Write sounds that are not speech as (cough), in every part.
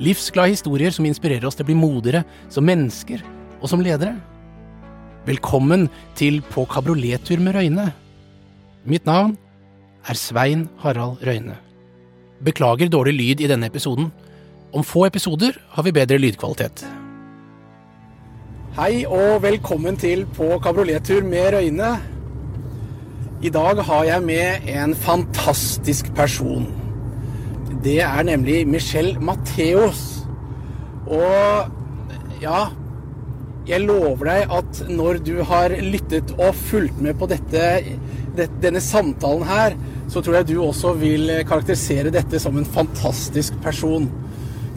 Livsglade historier som inspirerer oss til å bli modigere som mennesker og som ledere. Velkommen til På kabriolettur med Røyne. Mitt navn er Svein Harald Røyne. Beklager dårlig lyd i denne episoden. Om få episoder har vi bedre lydkvalitet. Hei og velkommen til På kabriolettur med Røyne. I dag har jeg med en fantastisk person. Det er nemlig Michelle Matheos. Og ja Jeg lover deg at når du har lyttet og fulgt med på dette, denne samtalen her, så tror jeg du også vil karakterisere dette som en fantastisk person.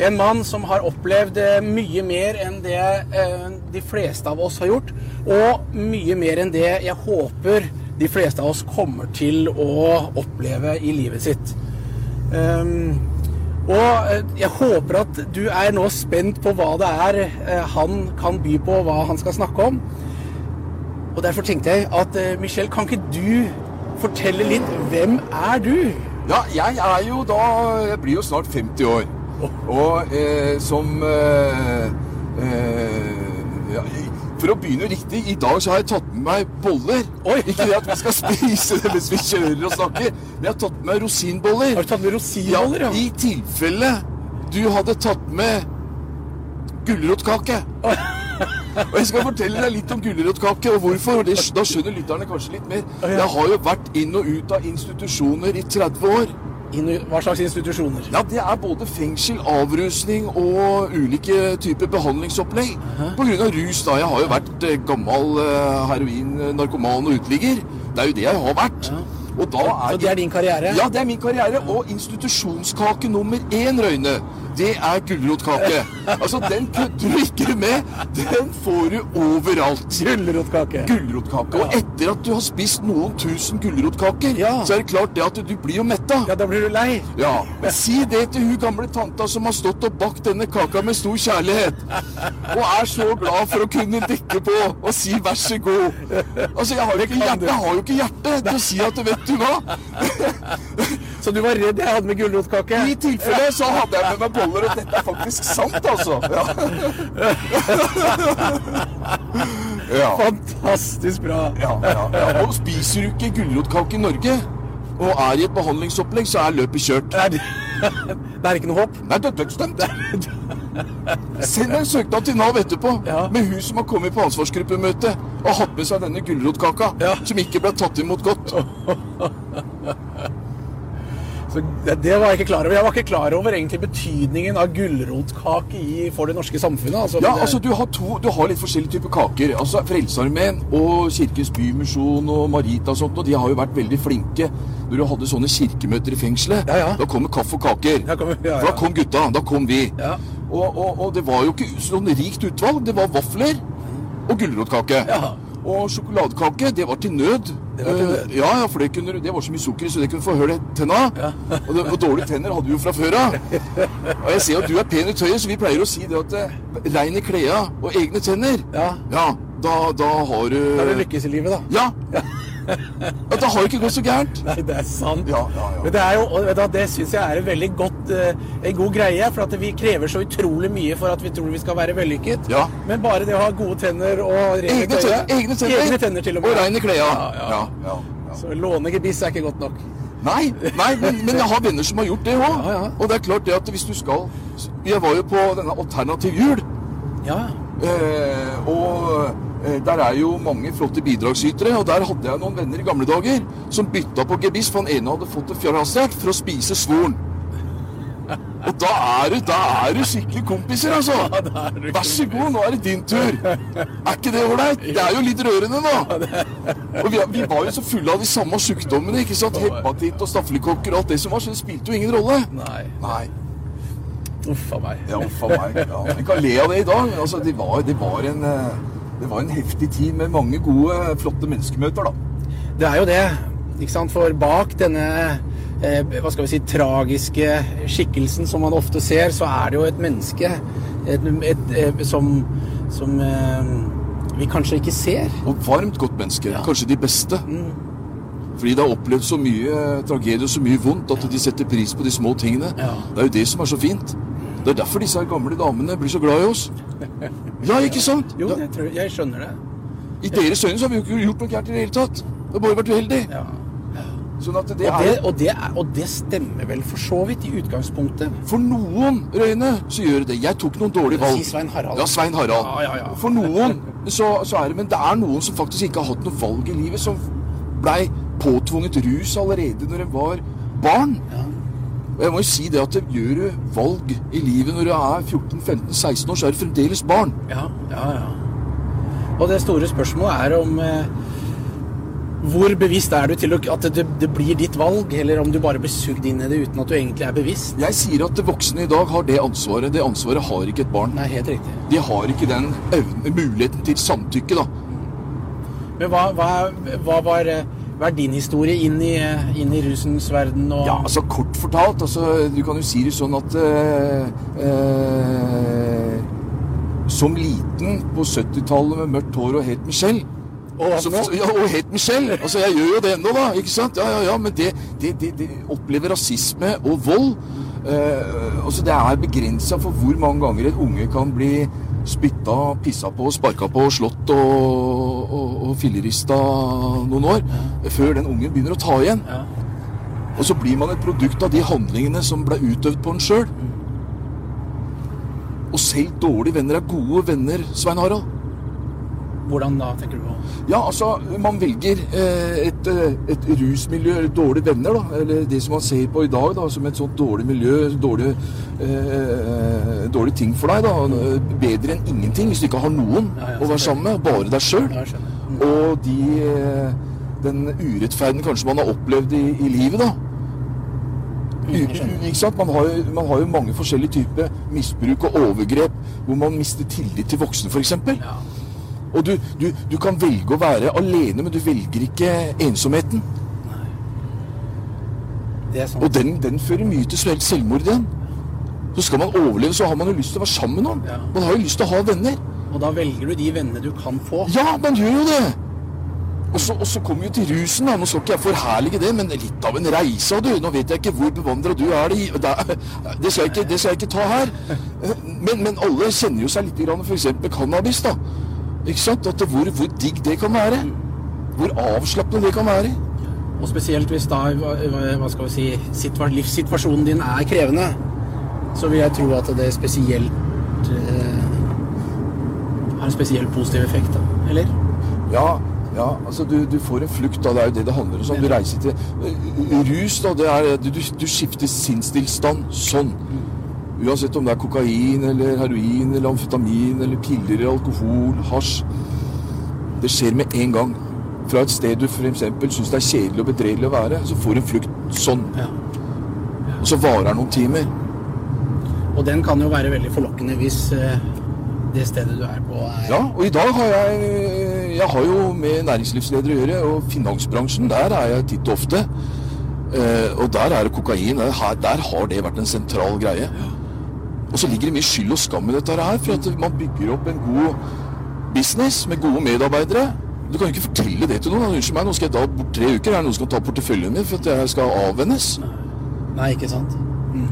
En mann som har opplevd mye mer enn det eh, de fleste av oss har gjort, og mye mer enn det jeg håper de fleste av oss kommer til å oppleve i livet sitt. Um, og jeg håper at du er nå spent på hva det er han kan by på, hva han skal snakke om. Og derfor tenkte jeg at Michelle, kan ikke du fortelle litt Hvem er du? Ja, jeg er jo da Jeg blir jo snart 50 år. Og eh, som eh, eh, ja, For å begynne riktig, i dag så har jeg tatt med meg boller. Oi. Ikke det at vi skal spise det mens vi kjører og snakker, men jeg har tatt med meg rosinboller. Har du tatt med rosinboller, ja? ja? I tilfelle du hadde tatt med gulrotkake. Og jeg skal fortelle deg litt om gulrotkake og hvorfor. og det, Da skjønner lytterne kanskje litt mer. Jeg har jo vært inn og ut av institusjoner i 30 år. Hva slags institusjoner? Ja, Det er både fengsel, avrusning og ulike typer behandlingsopplegg. Av rus, da. Jeg har jo vært eh, gammel eh, heroin-narkoman og uteligger. Det er jo det jeg har vært. Og da Så det er din karriere? Ja, det er min karriere. Og institusjonskake nummer én, Røyne, det er gulrotkake. (laughs) Altså, den kødder du ikke med. Den får du overalt. Gulrotkake. Gulrotkake. Og etter at du har spist noen tusen gulrotkaker, Ja. så er det klart det at du blir jo metta. Ja, da blir du lei. Ja, men si det til hun gamle tanta som har stått og bakt denne kaka med stor kjærlighet. Og er så glad for å kunne dekke på og si vær så god. Altså, jeg har jo ikke, hjerte, jeg har jo ikke hjerte til å si at du vet du nå? (laughs) Så du var redd jeg hadde med gulrotkake? I tilfelle så hadde jeg med meg boller, og dette er faktisk sant, altså. Ja. (laughs) ja. Fantastisk bra. Ja. Og spiser du ikke gulrotkake i Norge, og er i et behandlingsopplegg, så er løpet kjørt. (laughs) Det er, ikke noe håp? Nei, er dødsdømt. Send en søknad til Nav etterpå Ja. med hun som har kommet på ansvarsgruppemøte og hatt med seg denne gulrotkaka Ja. som ikke ble tatt imot godt. (laughs) Så det, det var jeg ikke klar over. Jeg var ikke klar over egentlig betydningen av gulrotkake for det norske samfunnet. Altså, Ja, det- altså Du har to, du har litt forskjellige typer kaker. Altså Frelsesarmeen og Kirkens Bymisjon og Marita og sånt, og de har jo vært veldig flinke når du hadde sånne kirkemøter i fengselet. Ja, ja. Da kommer kaffe og kaker. Ja, kom- ja, For da kom gutta. Da kom vi. Ja. Og, og, og det var jo ikke sånn rikt utvalg. Det var vafler og gulrotkake. Ja. Og sjokoladekake, det var til nød. Det var til nød. Uh, Ja, ja, for det, kunne, det var så mye sukker, så det kunne få hull i tenna. Og, det, og dårlige tenner hadde vi jo fra før av. Og jeg ser at du er pen i tøyet, så vi pleier å si det at uh, rein i klærne og egne tenner, Ja. ja da, da har du Da er det lykkes i livet, da. Ja. Da har det ikke gått så gærent. Nei, det er sant. Ja, ja, ja. Men det er jo, du, det syns jeg er en veldig godt, eh, en god greie. For at vi krever så utrolig mye for at vi tror vi skal være vellykket. Ja. Men bare det å ha gode tenner og rene Egne tøye- tenner, egne tenner. Egne tenner til og med. Og reine klær. Ja, ja. Så låne gebiss er ikke godt nok. Nei, nei men, men jeg har venner som har gjort det òg. Ja, ja. Og det er klart det at hvis du skal Jeg var jo på denne Alternativ jul. Ja. Eh, og der er jo mange flotte bidragsytere, og der hadde jeg noen venner i gamle dager som bytta på gebiss, for han ene hadde fått et fjærhastert for å spise svoren. Og da er du, da er du skikkelig kompiser, altså. Vær så god, nå er det din tur. Er ikke det ålreit? Det er jo litt rørende nå. Og vi, vi var jo så fulle av de samme sykdommene, ikke sant? Hepatitt og stafylokokker og alt det som var, så det spilte jo ingen rolle. Nei. Nei. Uff a meg. Ja, uff a meg. Ja. Vi kan le av det i dag, altså, det, var, det, var en, eh, det var en heftig tid med mange gode, flotte menneskemøter, da. Det er jo det, ikke sant? For bak denne eh, hva skal vi si, tragiske skikkelsen som man ofte ser, så er det jo et menneske et, et, et, som, som eh, vi kanskje ikke ser. Og varmt godt menneske. Ja. Kanskje de beste. Fordi de har opplevd så mye tragedie og så mye vondt at de setter pris på de små tingene. Ja. Det er jo det som er så fint. Det er derfor disse gamle damene blir så glad i oss. Ja, ikke sant? Jo, jeg, tror, jeg skjønner det. I deres øyne så har vi jo ikke gjort noe gærent i det hele tatt. Det har bare vært uheldig. Ja. Sånn at det Og, er det, og, det er, og det stemmer vel for så vidt i utgangspunktet. For noen, Røyne, så gjør det det. Jeg tok noen dårlige valg. Si Svein Harald. Ja, Svein Harald. Ja, ja, ja. For noen så, så er det Men det er noen som faktisk ikke har hatt noe valg i livet, som blei påtvunget rus allerede når de var barn. Og jeg må jo si det at det gjør du valg i livet når du er 14-15-16 år, så er du fremdeles barn. Ja, ja, ja. Og det store spørsmålet er om eh, hvor bevisst er du til at det, det blir ditt valg, eller om du bare blir sugd inn i det uten at du egentlig er bevisst? Jeg sier at voksne i dag har det ansvaret. Det ansvaret har ikke et barn. Nei, helt riktig. De har ikke den evne, muligheten til samtykke, da. Men hva, hva, hva, var, eh, er din historie inn i, eh, inn i rusens verden? Og, Ja, altså kort fortalt, altså, du kan jo si det sånn at eh, eh, Som liten på 70-tallet med mørkt hår og het Michelle Og som, ja, og het Michelle. Altså, jeg gjør jo det ennå, da. ikke sant? Ja, ja, ja, Men det, det, det, det opplever rasisme og vold. Eh, altså, Det er begrensa for hvor mange ganger et unge kan bli spytta, pissa på, sparka på, slått og, og, og fillerista noen år. Før den ungen begynner å ta igjen. Ja. Og så blir man et produkt av de handlingene som ble utøvd på en sjøl. Og selv dårlige venner er gode venner, Svein Harald. Hvordan da, tenker du på? Ja, altså, man velger eh, et, eh, et rusmiljø, dårlige venner, da. Eller det som man ser på i dag, da, som et sånt dårlig miljø, dårlig, eh, dårlig ting for deg, da. Bedre enn ingenting hvis du ikke har noen Ja, ja, å være sammen med. Bare deg sjøl. Mm. Og de, eh, den urettferden kanskje man har opplevd i, i livet, da. Sant? Man har, jo, man har jo mange forskjellige typer misbruk og overgrep hvor man mister tillit til voksne, f.eks. Ja. Og du, du, du kan velge å være alene, men du velger ikke ensomheten. Det er sånn. Og den, den fører mye til selv- selvmord igjen. Så skal man overleve, så har man jo lyst til å være sammen med noen. Ja. Man har jo lyst til å ha venner. Og da velger du de vennene du kan få. Ja, man gjør jo det! Og så, og så kommer vi til rusen. da. Nå skal ikke jeg forherlige det, men litt av en reise. du. Nå vet jeg ikke hvor bevandra du er i. Det, det, skal jeg ikke, det skal jeg ikke ta her. Men, men alle kjenner jo seg litt grann f.eks. cannabis. da. Ikke sant? At det, hvor, hvor digg det kan være. Hvor avslappende det kan være. Og spesielt hvis da, hva skal vi si, situa livssituasjonen din er krevende, så vil jeg tro at det spesielt eh, har en spesielt positiv effekt, da. Eller? Ja, ja altså du, du får en flukt, da. Det er jo det det handler om. Du reiser til eh, Rus, da. Det er, du, du, du skifter sinnstilstand sånn. Uansett om det er kokain eller heroin eller amfetamin eller piller eller alkohol, hasj. Det skjer med en gang. Fra et sted du f.eks. syns det er kjedelig og bedredelig å være, så får en flukt sånn. Ja. Og så varer den noen timer. Og den kan jo være veldig forlokkende hvis eh, det stedet du er på, er Ja, og i dag har jeg Jeg har jo med næringslivsledere å gjøre, og finansbransjen, der er jeg titt og ofte. Uh, og der er det kokain. Der, der har det vært en sentral greie. Og så ligger det mye skyld og skam i dette her, for at man bygger opp en god business med gode medarbeidere. Du kan jo ikke fortelle det til noen. Unnskyld meg, nå skal jeg da bort tre uker. Er det noen som kan ta porteføljen min for at jeg skal avvennes? Nei, ikke sant? Mm.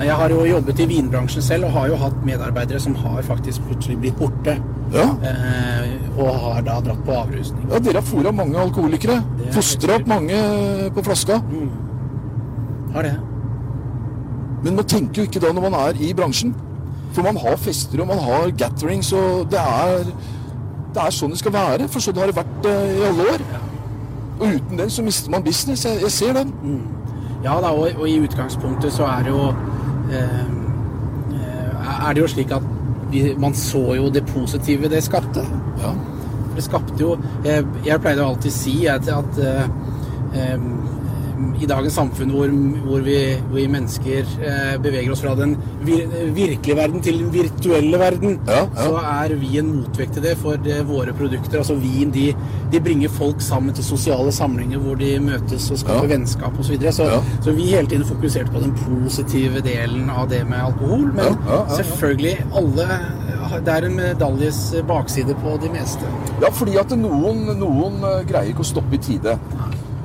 Jeg har jo jobbet i vinbransjen selv og har jo hatt medarbeidere som har faktisk plutselig blitt borte. Ja. Eh, og har da dratt på avrusning. ja dere har fôra mange alkoholikere. Er Fostra opp mange på flaska. Har det. Men man tenker jo ikke da når man er i bransjen. For man har fester og man har gatherings, og det er, det er sånn det skal være. For sånn har det vært eh, i alle år. Og uten den så mister man business. Jeg, jeg ser den. Ja da, og, og i utgangspunktet så er det jo eh, eh, Er det jo slik at vi, man så jo det positive det skapte. Ja. Det skapte jo Jeg, jeg pleide å alltid si at, at eh, eh, i dagens samfunn hvor, hvor, vi, vi mennesker eh, beveger oss fra den vir, virkelige verden til den virtuelle verden, Ja, ja. så er vi en motvekt til det for det, våre produkter. Altså vin, de, de bringer folk sammen til sosiale samlinger hvor de møtes og skaper Ja. vennskap osv. Så, videre. så, Ja. så vi hele tiden fokuserte på den positive delen av det med alkohol. Men selvfølgelig, alle Det er en medaljes bakside på de meste. Ja, fordi at noen, noen eh, greier ikke å stoppe i tide.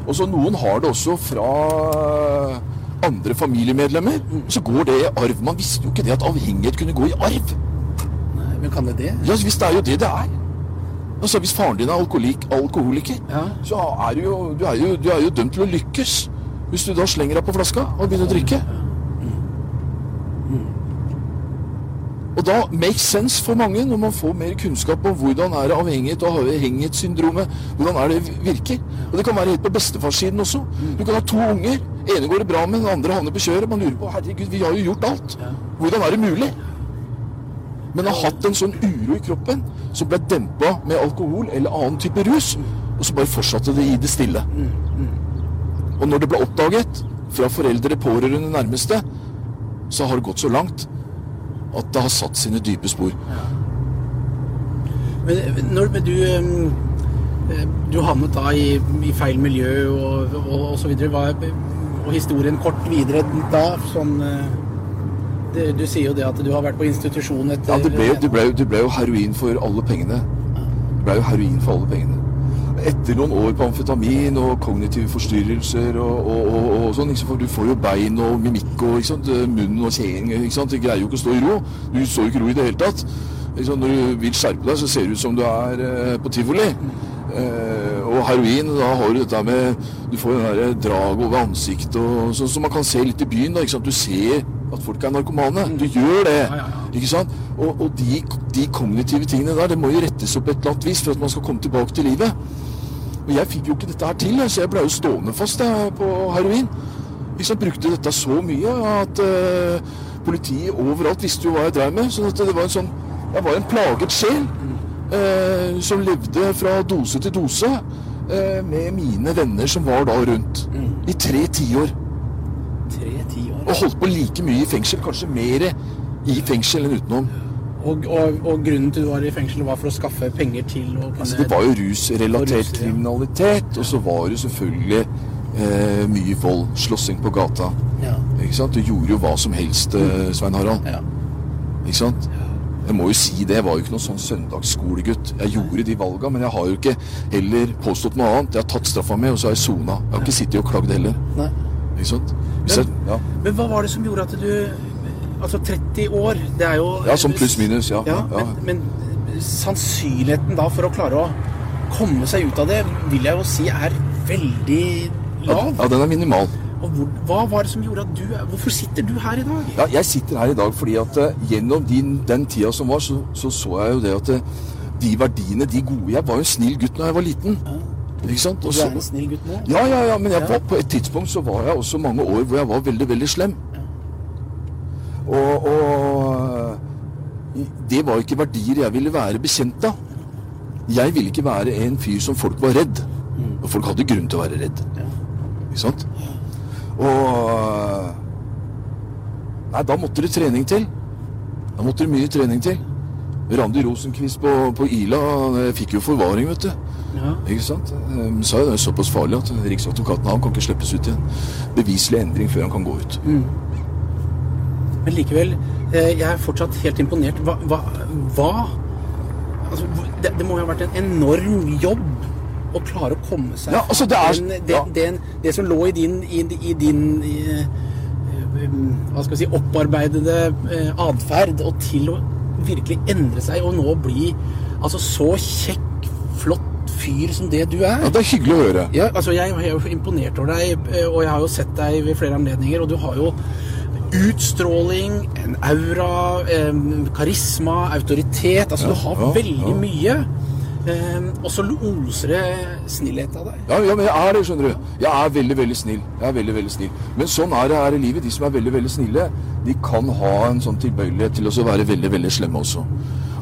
Og så noen har det også fra andre familiemedlemmer. Så går det i arv. Man visste jo ikke det at avhengighet kunne gå i arv. Nei, Men kan det det? Ja, hvis det er jo det det er. Altså, Hvis faren din er alkoholik, alkoholiker, Ja. så er du, jo, du, er jo, du er jo dømt til å lykkes. Hvis du da slenger deg på flaska og begynner å drikke. Og da makes sense for mange når man får mer kunnskap om hvordan er det avhengighet og avhengighetssyndromet hvordan er det virker. Og det kan være helt på bestefarssiden også. Du kan ha to unger. ene går det bra med, den andre havner på kjøret. Man lurer på herregud, vi har jo gjort alt. Hvordan er det mulig? Men har hatt en sånn uro i kroppen som ble dempa med alkohol eller annen type rus, og så bare fortsatte det i det stille. Og når det ble oppdaget fra foreldre, pårørende, nærmeste, så har det gått så langt at det har satt sine dype spor. Men når men du eh, Du havnet da i, i feil miljø og, og, og så videre. Hva, og historien kort videre da sånn eh, det, Du sier jo det at du har vært på institusjon etter Ja, det ble, det ble, det ble jo heroin for alle pengene. Det ble jo heroin for alle pengene. Etter noen år på amfetamin og kognitive forstyrrelser og, og, og, og sånn, for du får jo bein og mimikk og munn og kjeng, du greier jo ikke å stå i ro. Du står jo ikke i ro i det hele tatt. Når du vil skjerpe deg, så ser det ut som du er eh, på tivoli. Eh, og heroin, da har du dette med Du får den der drag over ansiktet og sånn som man kan se litt i byen. da? Du ser at folk er narkomane. Du gjør det. Ikke sant? Og, og de, de kognitive tingene der, det må jo rettes opp et eller annet vis for at man skal komme tilbake til livet. Og jeg fikk jo ikke dette her til, så jeg ble jo stående fast jeg, på heroin. Sant? Brukte dette så mye at eh, politiet overalt visste jo hva jeg drev med. Så det var en sånn Jeg var en plaget sjel eh, som levde fra dose til dose eh, med mine venner som var da rundt. I tre tiår. tre-ti år. Og holdt på like mye i fengsel, kanskje mer i fengsel enn utenom. Og, og, og grunnen til du var i fengsel, var for å skaffe penger til å kunne Altså, det var jo rusrelatert Rus, ja. kriminalitet, og så var det selvfølgelig eh, mye vold. Slåssing på gata. ja. Ikke sant? Du gjorde jo hva som helst, eh, Svein Harald. Ja. Ikke sant? Jeg må jo si det, jeg var jo ikke noen sånn søndagsskolegutt. Jeg gjorde de valga, men jeg har jo ikke heller påstått noe annet. Jeg har tatt straffa mi, og så har jeg sona. Jeg har ikke sittet og klagd heller. Nei. Ikke sant? Hvis jeg, ja. Men hva var det som gjorde at du Altså 30 år, det er jo ja, som pluss-minus, ja. Ja, ja. Men, men sannsynligheten da for å klare å komme seg ut av det, vil jeg jo si er veldig lav. Ja, den er minimal. Og hvor, hva var det som gjorde at du Hvorfor sitter du her i dag? Ja, jeg sitter her i dag fordi at eh, gjennom din, den tida som var, så, så så jeg jo det at eh, de verdiene, de gode Jeg var jo en snill gutt da jeg var liten. Ikke sant? Og Du er en snill gutt nå? ja, ja, ja, men jeg Ja. var, på et tidspunkt så var jeg også mange år hvor jeg var veldig, veldig slem. Og, og det var ikke verdier jeg ville være bekjent av. Jeg ville ikke være en fyr som folk var redd. Og folk hadde grunn til å være redd. Ikke sant? Og Nei, da måtte det trening til. Da måtte det mye trening til. Randi Rosenquist på, på Ila eh, fikk jo forvaring, vet du. Ja. Ikke sant? Um, sa jo det er såpass farlig at Riksadvokaten han kan ikke slippes ut igjen. Beviselig endring før han kan gå ut. Men likevel, eh, jeg er fortsatt helt imponert. Hva, hva, hva altså, det, det må jo ha vært en enorm jobb å klare å komme seg Ja, altså, det er- den, den, den, det som lå i din, i, i din i, eh, hva skal vi si, opparbeidede eh, atferd, og til å virkelig endre seg og nå bli altså, så kjekk, flott fyr som det du er. Ja, Det er hyggelig å høre. Ja, altså jeg er jo imponert over deg, og jeg har jo sett deg ved flere anledninger, og du har jo utstråling, en aura, em, karisma, autoritet. Altså, Ja, du har ja, veldig ja. mye. Em, og så oser det snillhet av deg. Ja, ja, men jeg er det, skjønner du. Jeg er veldig, veldig snill. Jeg er veldig, veldig snill. Men sånn er det her i livet. De som er veldig, veldig snille, de kan ha en sånn tilbøyelighet til å være veldig, veldig slemme også.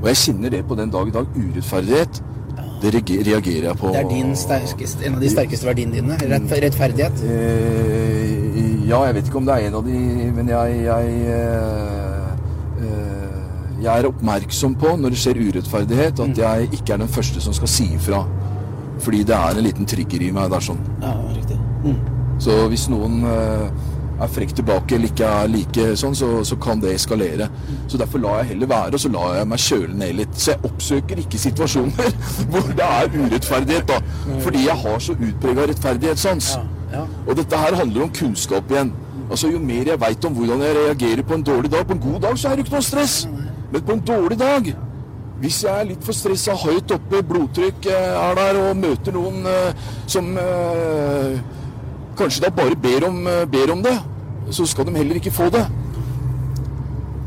Og jeg kjenner det på den dag i dag. Urettferdighet. Det reagerer jeg på. Det er din sterkeste, en av de sterkeste verdiene dine. Rett, rettferdighet. Eh, ja, jeg vet ikke om det er en av de, men jeg jeg, eh, eh, jeg er oppmerksom på når det skjer urettferdighet, at jeg ikke er den første som skal si ifra. Fordi det er en liten trigger i meg. Det er sånn. Ja, riktig. Mm. Så hvis noen er frekk tilbake eller ikke er like sånn, så, så kan det eskalere. Så derfor lar jeg heller være, og så lar jeg meg kjøle ned litt. Så jeg oppsøker ikke situasjoner (laughs) hvor det er urettferdighet, da. Fordi jeg har så utprega rettferdighetssans. Og dette her handler om kunnskap igjen. Altså Jo mer jeg veit om hvordan jeg reagerer på en dårlig dag På en god dag så er det ikke noe stress. Men på en dårlig dag Hvis jeg er litt for stressa, høyt oppe, blodtrykk eh, er der, og møter noen eh, som eh, kanskje da bare ber om, eh, ber om det, så skal de heller ikke få det.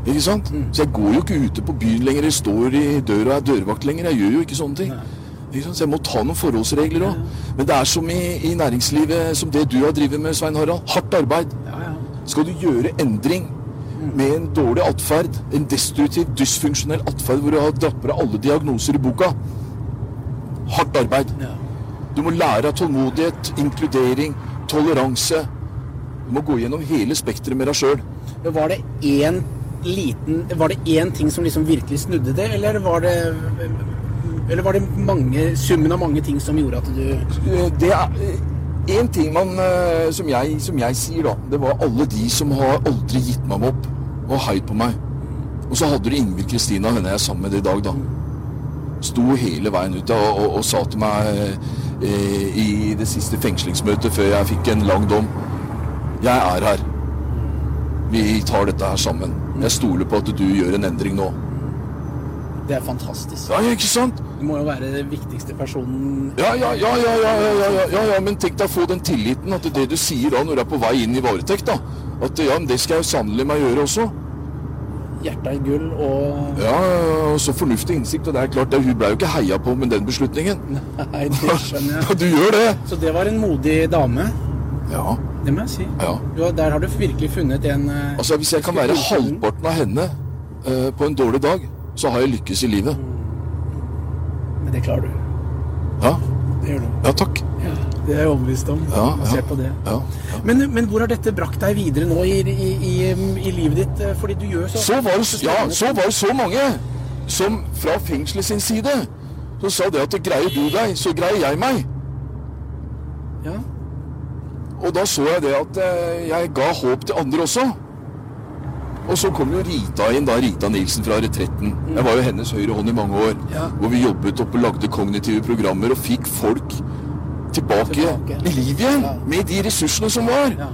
Ikke sant? Så jeg går jo ikke ute på byen lenger, jeg står i døra og er dørvakt lenger. Jeg gjør jo ikke sånne ting. Ikke? Så jeg må ta noen forholdsregler òg. Men det er som i, i næringslivet, som det du har drevet med, Svein Harald. Hardt arbeid. Ja, ja. Skal du gjøre endring med en dårlig atferd, en destruktiv, dysfunksjonell atferd hvor du har dratt alle diagnoser i boka Hardt arbeid. Ja. Du må lære av tålmodighet, inkludering, toleranse. Du må gå gjennom hele spekteret med deg sjøl. Var det én liten Var det én ting som liksom virkelig snudde det, eller var det Eller var det mange, summen av mange ting som gjorde at du Det er én ting man, eh, som, jeg, som jeg sier, da. Det var alle de som har aldri gitt meg opp og heid på meg. Og så hadde du Ingvild Kristina, henne jeg er sammen med i dag, da. Sto hele veien ut og, og, og sa til meg eh, i det siste fengslingsmøtet før jeg fikk en lang dom Jeg er her. Vi tar dette her sammen. Jeg stoler på at du gjør en endring nå. Det er fantastisk. Ja, ikke sant? Du må jo være den viktigste personen Ja, ja, ja, ja, ja, ja, ja, ja, ja, ja, men tenk deg å få den tilliten at det du sier da når du er på vei inn i varetekt, da. At ja, men det skal jeg jo sannelig meg gjøre også. Hjertet i gull og Ja, og så fornuftig innsikt, og det er klart, det, hun ble jo ikke heia på med den beslutningen. (laughs) Nei, det skjønner jeg. (laughs) Du gjør det. Så det var en modig dame. Ja, Det må jeg si. ja. Du, der har du virkelig funnet en eh, Altså, hvis jeg kan være halvparten av henne uh, på en dårlig dag, så har jeg lykkes i livet. Men det klarer du. Ja, Det gjør du. ja takk. Det er jeg overbevist om. Ja, ja. på det. Ja, ja. Men, men hvor har dette brakt deg videre nå i, i, i, i livet ditt? Fordi du gjør så Så var, det, ja, så var det så mange som fra fengselet sin side så sa det at greier du deg, så greier jeg meg. Ja. Og da så jeg det at eh, jeg ga håp til andre også. Og så kom jo Rita inn, da, Rita Nilsen fra Retretten. Jeg var jo hennes høyre hånd i mange år. Ja. Hvor vi jobbet opp og lagde kognitive programmer og fikk folk tilbake, Tilbake. i liv igjen. Ja. Med de ressursene som var. Ja.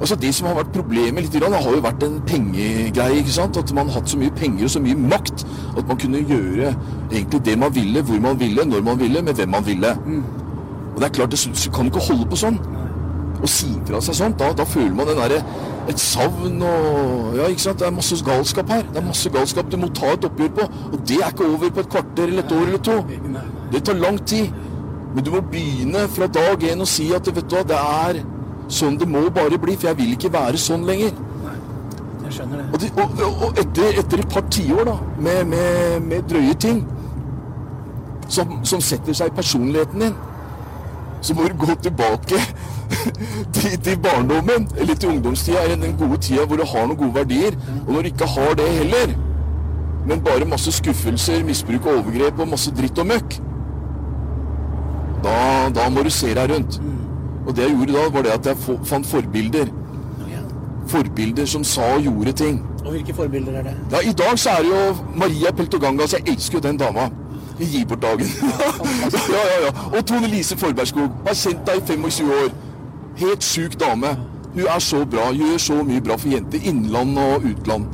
Altså Det som har vært problemet litt, det har jo vært en pengegreie. ikke sant? At man har hatt så mye penger og så mye makt at man kunne gjøre egentlig det man ville, hvor man ville, når man ville, med hvem man ville. Og det er klart, det kan ikke holde på sånn. Å si fra seg sånt, da, da føler man den derre et savn og Ja, ikke sant. Det er masse galskap her. Det er masse galskap du må ta et oppgjør på. Og det er ikke over på et kvarter eller et år eller to. Det tar lang tid. Men du må begynne fra dag én og si at vet du hva, det er sånn det må bare bli, for jeg vil ikke være sånn lenger. Nei, Jeg skjønner det. Og, de, og, og- og etter, etter et par tiår da, med, med, med drøye ting som, som setter seg i personligheten din, så må du gå tilbake (laughs) til, til barndommen, eller til ungdomstida, den gode tida hvor du har noen gode verdier. Og når du ikke har det heller, men bare masse skuffelser, misbruk og overgrep og masse dritt og møkk, da, da må du se deg rundt. Og det jeg gjorde da, var det at jeg fant forbilder. Forbilder som sa og gjorde ting. Og hvilke forbilder er det? Ja, I dag så er det jo Maria Peltogangas. Jeg elsker jo den dama. Gir bort dagen. ja, ja, ja. Og Tone Lise Forbergskog. Har kjent deg i 25 år. Helt sjuk dame. Hun er så bra. Gjør så mye bra for jenter. Innland og utland.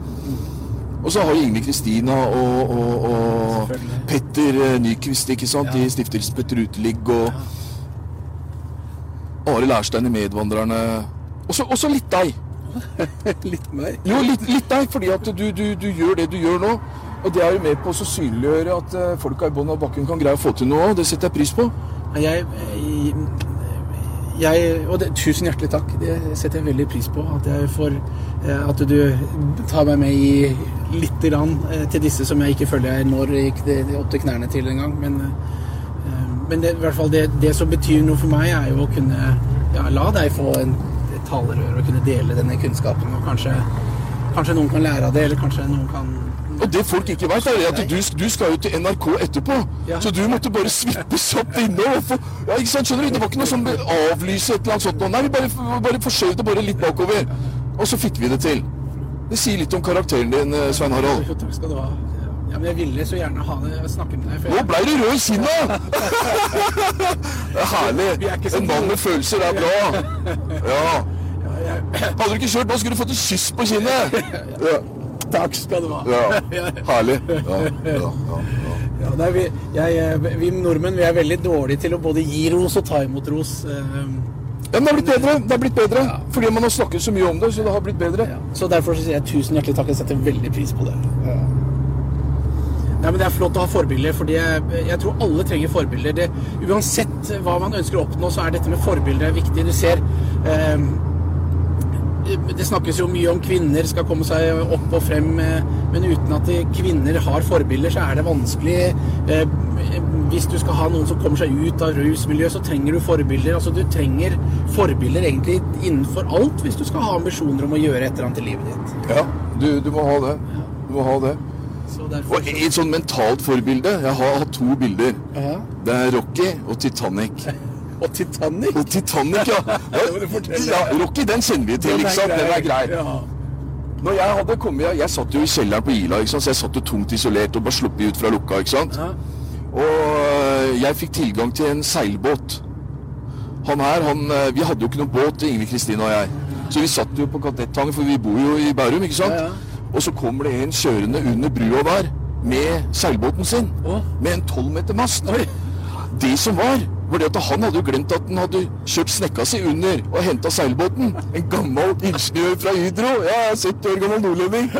Og så har vi Ingrid Kristina og, og, og Petter eh, Nyquist, ikke sant? Ja. De stifter Petter Uteligg og Are Lærstein i Medvandrerne. Og så litt deg. (laughs) Litt meg? Jo, litt, litt deg, fordi at du, du, du gjør det du gjør nå. Og det er jo med på å synliggjøre at eh, folka i bånn av bakken kan greie å få til noe. òg. Det setter jeg pris på. Jeg, jeg Og det, tusen hjertelig takk. Det setter jeg veldig pris på. At jeg får eh, At du tar meg med i lite grann eh, til disse som jeg ikke føler jeg når opp til knærne til engang. Men eh, men det, i hvert fall det, det som betyr noe for meg, er jo å kunne ja, la deg få en, et talerør og kunne dele denne kunnskapen. Og kanskje, kanskje noen kan lære av det, eller kanskje noen kan Og det folk ikke vet, er at du, du skal jo til NRK etterpå. Ja. Så du måtte bare svippe kjapt innom. Ja, ikke sant? Skjønner du? Det var ikke noe sånn avlyse et eller annet sånt. Nei, vi bare, bare forskjøv det bare litt bakover. Og så fikk vi det til. Det sier litt om karakteren din, eh, Svein Harald. Takk skal du ha. Ja, men jeg ville så gjerne ha det, snakke med deg. før. Nå blei du rød i kinnet! Det er herlig. Er En mann med følelser er bra. (laughs) Ja. ja, Hadde du ikke kjørt nå, skulle du fått et kyss på kinnet. (laughs) Ja. Takk skal du ha. (laughs) ja. Herlig. Ja, ja, ja, ja. Ja, nei, vi, jeg, eh, vi nordmenn vi er veldig dårlige til å både gi ros og ta imot ros. eh, Ja, men det har blitt bedre. Det har blitt bedre. Fordi man har snakket så mye om det, så det har blitt bedre. Ja. Så derfor så sier jeg tusen hjertelig takk. Jeg setter veldig pris på det. Nei, men Det er flott å ha forbilder, fordi jeg, jeg tror alle trenger forbilder. Det, uansett hva man ønsker å oppnå, så er dette med forbilder viktig. Du ser eh, Det snakkes jo mye om kvinner skal komme seg opp og frem, eh, men uten at kvinner har forbilder, så er det vanskelig. Eh, hvis du skal ha noen som kommer seg ut av rusmiljøet, så trenger du forbilder. Altså, Du trenger forbilder egentlig innenfor alt hvis du skal ha ambisjoner om å gjøre et eller annet i livet ditt. Ja, du, du må ha det. Du må ha det. Så derfor Og et sånn mentalt forbilde Jeg har hatt to bilder. Ja. Det er Rocky og Titanic. (laughs) Og Titanic. Og Titanic, ja. (laughs) Ja Rocky, den kjenner vi til, sant? Den er grei. Ja. Når jeg hadde kommet, jeg, jeg satt jo i kjelleren på Ila, ikke sant? så jeg satt jo tungt isolert og bare sluppet ut fra lukka, ikke sant? Ja. Og øh, jeg fikk tilgang til en seilbåt. Han her, han, øh, vi hadde jo ikke noen båt, Ingrid Kristine og jeg. Så vi satt jo på Kadettangen, for vi bor jo i Bærum, ikke sant? Ja, ja. Og så kommer det en kjørende under brua der med seilbåten sin. Å. Med en 12 meter mast. Oi. Det som var, var det at han hadde jo glemt at han hadde kjørt snekka si under og henta seilbåten. En gammel ingeniør fra Hydro. Ja, 70 år gammel nordlending.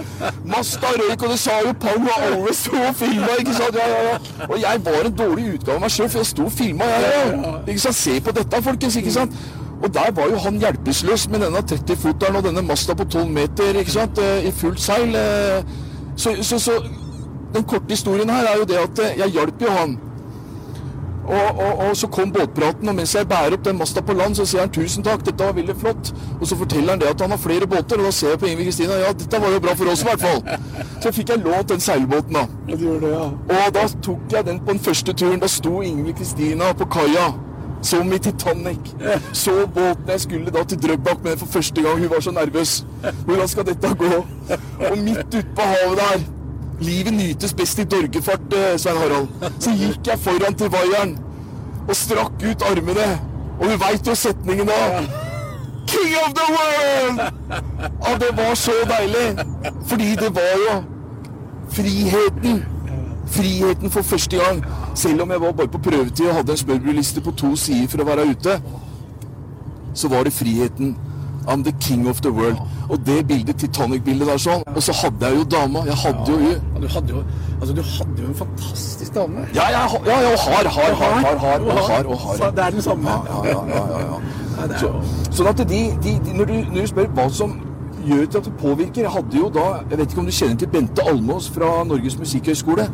Masta røyk, og det sa jo pang, og alle sto og filma. Ja, ja, ja. Og jeg var en dårlig utgave av meg sjøl, for jeg sto og filma, jeg ja. Ikke sant. Se på dette, folkens, ikke sant. Og der var jo han hjelpeløs med denne 30-foteren og denne masta på 12 meter, ikke sant, eh, i fullt seil. eh. Så, så, så den korte historien her er jo det at eh, jeg hjalp jo han. Og, og, og så kom båtpraten, og mens jeg bærer opp den masta på land, så sier han 'tusen takk, dette var veldig flott'. Og så forteller han det at han har flere båter, og da ser jeg på Ingvild Kristina ja, dette var jo bra for oss i hvert fall. Så fikk jeg lånt den seilbåten, da. Ja, du det, ja. Og da tok jeg den på den første turen. Da sto Ingvild Kristina på kaia. Som i Titanic. Så båten jeg skulle da til Drøbak med for første gang. Hun var så nervøs. Hvordan skal dette gå? Og midt ute på havet der Livet nytes best i dorgefart, eh, Svein Harald. Så gikk jeg foran til vaieren og strakk ut armene. Og du veit jo setningen da. King of the world! Ja, det var så deilig. Fordi det var jo friheten. Friheten for første gang. Selv om jeg var bare på prøvetid og hadde en smørbrødliste på to sider for å være ute, så var det friheten. I'm the king of the world. Og det bildet, Titanic-bildet der sånn. Og så hadde jeg jo dama. Jeg hadde jo. Ja, du hadde jo, altså, du hadde jo en fantastisk dame. Ja, ja, ja, og har, har, har, har, har, og har, og Så har. det er den samme. Ja, ja, ja, ja, Så, sånn at de, de, de når, du, når du spør hva som gjør til at det påvirker Jeg hadde jo da Jeg vet ikke om du kjenner til Bente Almås fra Norges musikkhøgskole?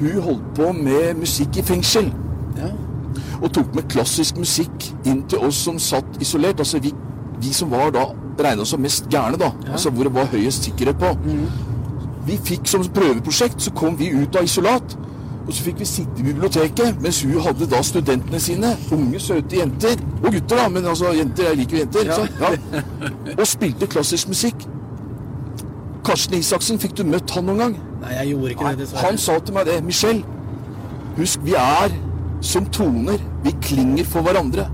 Hun holdt på med musikk i fengsel. Ja. Og tok med klassisk musikk inn til oss som satt isolert. Altså vi, vi som var da regna som mest gærne, da. Altså hvor det var høyest sikkerhet på. Vi fikk som prøveprosjekt, så kom vi ut av isolat. Og så fikk vi sitte i biblioteket mens hun hadde da studentene sine. Unge, søte jenter. Og gutter, da. Men altså, jenter, jeg liker jo jenter. Ja. Ja. Og spilte klassisk musikk. Karsten Isaksen, fikk du møtt han noen gang? Nei, jeg gjorde ikke det, dessverre. Han sa til meg det. Michelle, husk, vi er som toner. Vi klinger for hverandre.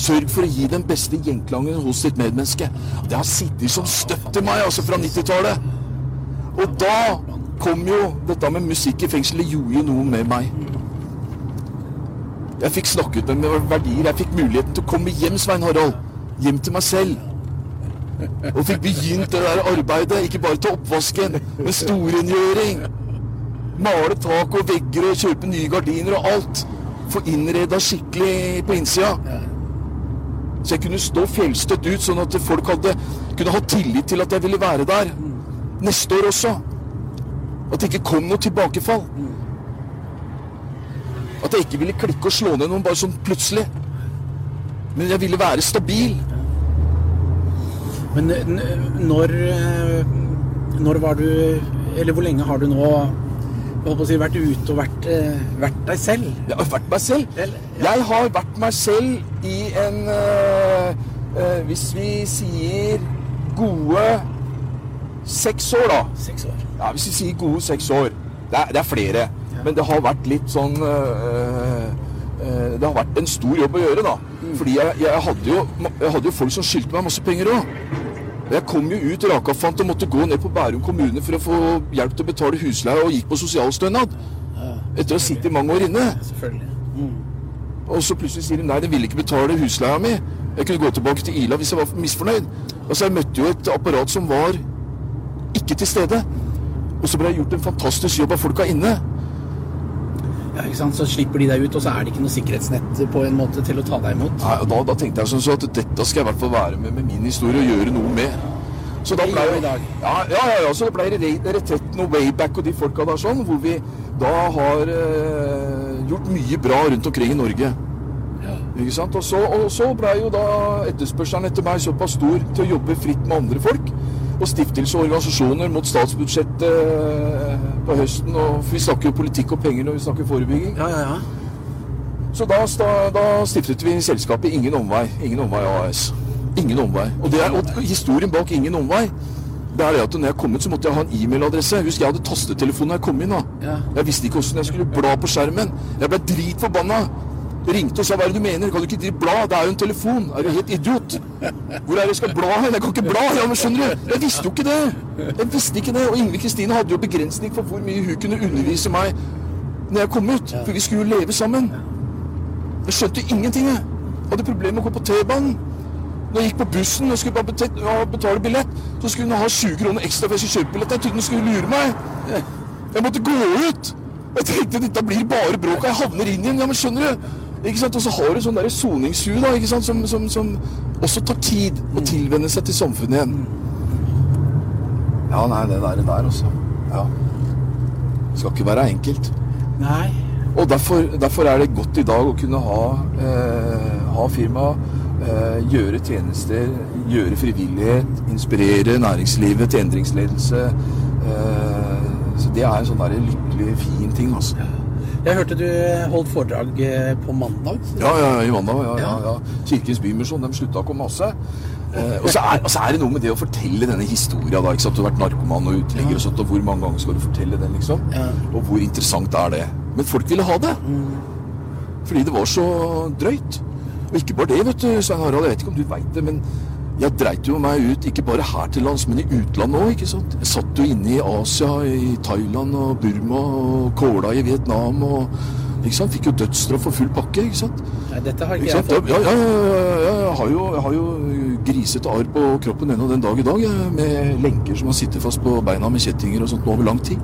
Sørg for å gi den beste gjenklangen hos ditt medmenneske. Det har sittet som støtt til meg, altså fra 90-tallet. Og da kom jo dette med musikk i fengselet gjorde jo noe med meg. Jeg fikk snakket med mine verdier. Jeg fikk muligheten til å komme hjem, Svein Harald. Hjem til meg selv. Og fikk begynt det der arbeidet. Ikke bare til oppvasken, men storrengjøring. Male tak og vegger og kjøpe nye gardiner og alt. Få innreda skikkelig på innsida. Så jeg kunne stå fjellstøtt ut, sånn at folk hadde, kunne ha tillit til at jeg ville være der. Neste år også. At det ikke kom noe tilbakefall. At jeg ikke ville klikke og slå ned noen bare sånn plutselig. Men jeg ville være stabil. Men eh, når eh, Når var du Eller hvor lenge har du nå holdt på å si, vært ute og vært, eh, vært deg selv? Jeg har vært meg selv. Jeg har vært meg selv i en øh, øh, Hvis vi sier gode seks år, da. Seks år. Ja, Hvis vi sier gode seks år. Det er, det er flere. Men det har vært litt sånn øh, Det har vært en stor jobb å gjøre, da. Fordi jeg, jeg, hadde jo, jeg hadde jo folk som skyldte meg masse penger òg. Jeg kom jo ut rakafant og måtte gå ned på Bærum kommune for å få hjelp til å betale husleie og gikk på sosialstønad. Etter å ha sittet mange år inne. Selvfølgelig. Og så plutselig sier de nei, de ville ikke betale husleia mi. Jeg kunne gå tilbake til Ila hvis jeg var misfornøyd. Altså, jeg møtte jo et apparat som var ikke til stede. Og så ble jeg gjort en fantastisk jobb av folka inne. Ja, ikke sant? Så slipper de deg ut, og så er det ikke noe sikkerhetsnett på en måte til å ta deg imot. Nei, og da, da tenkte jeg sånn så at dette skal jeg i hvert fall være med med min historie og gjøre noe med. Så da ble. Ja, ja, ja, ja, så det ble Retretten og Wayback og de folka der sånn, hvor vi da har eh, gjort mye bra rundt omkring i Norge. Ikke sant? Og så, og så ble jo da etterspørselen etter meg såpass stor til å jobbe fritt med andre folk. Og stiftelse og organisasjoner mot statsbudsjettet eh, på høsten. Og vi snakker jo politikk og penger når vi snakker forebygging. Ja, ja, ja. Så da, da, stiftet vi selskapet Ingen Omvei. Ingen Omvei AS. Ingen omvei. Og, det er, og historien bak Ingen Omvei det er det at når jeg kom inn, så måtte jeg ha en e-mailadresse. Husk, jeg hadde tastetelefon da jeg kom inn. da. Ja. Jeg visste ikke hvordan jeg skulle bla på skjermen. Jeg ble dritforbanna. Ringte og sa 'hva er det du mener'? Kan du ikke drive bla? Det er jo en telefon. Er du helt idiot? Hvor er det jeg skal bla hen? Jeg kan ikke bla! Ja, men skjønner du? Jeg visste jo ikke det. Jeg visste ikke det. Og Ingrid Kristine hadde jo begrensning for hvor mye hun kunne undervise meg når jeg kom ut. For vi skulle jo leve sammen. Jeg skjønte ingenting, jeg. Hadde problemer med å gå på T-banen. Når jeg gikk på bussen og skulle bare betale billett, så skulle hun ha 20 kroner ekstra for jeg skulle kjøpe billett. Jeg trodde hun skulle lure meg. Jeg måtte gå ut. Jeg tenkte dette blir bare bråk, og jeg havner inn igjen. Ja, men skjønner du? Ikke sant? Og så har du sånn der soningshue, da, ikke sant? Som, som, som også tar tid å tilvenne seg til samfunnet igjen. Ja, nei, det der, det der også. Ja. Skal ikke være enkelt. Nei. Og derfor, derfor er det godt i dag å kunne ha, eh, ha firma, eh, gjøre tjenester, gjøre frivillighet, inspirere næringslivet til endringsledelse. Eh, så det er en sånn der lykkelig, fin ting, altså. Jeg hørte du holdt foredrag eh, på mandag. Ja, ja, i mandag. Ja, ja, ja. Kirkens Bymisjon, de slutta å komme masse. Eh, og, så er, og så er det noe med det å fortelle denne historia. da, ikke sant? Du har vært narkoman og uteligger, og sånt, og hvor mange ganger skal du fortelle den? liksom? Og hvor interessant er det? Men folk ville ha det. Fordi det var så drøyt. Og ikke bare det, vet du, Svein Harald. Jeg vet ikke om du veit det, men jeg dreit jo meg ut, ikke bare her til lands, men i utlandet òg, ikke sant. Jeg satt jo inne i Asia, i Thailand og Burma og Kåla i Vietnam og ikke sant? Fikk jo dødsstraff for full pakke, ikke sant. Nei, dette har ikke Ikke jeg fått. Ja, ja, ja, ja, jeg har jo, jeg har jo grisete arr på kroppen ennå den dag i dag, jeg, med lenker som har sittet fast på beina med kjettinger og sånt over lang tid.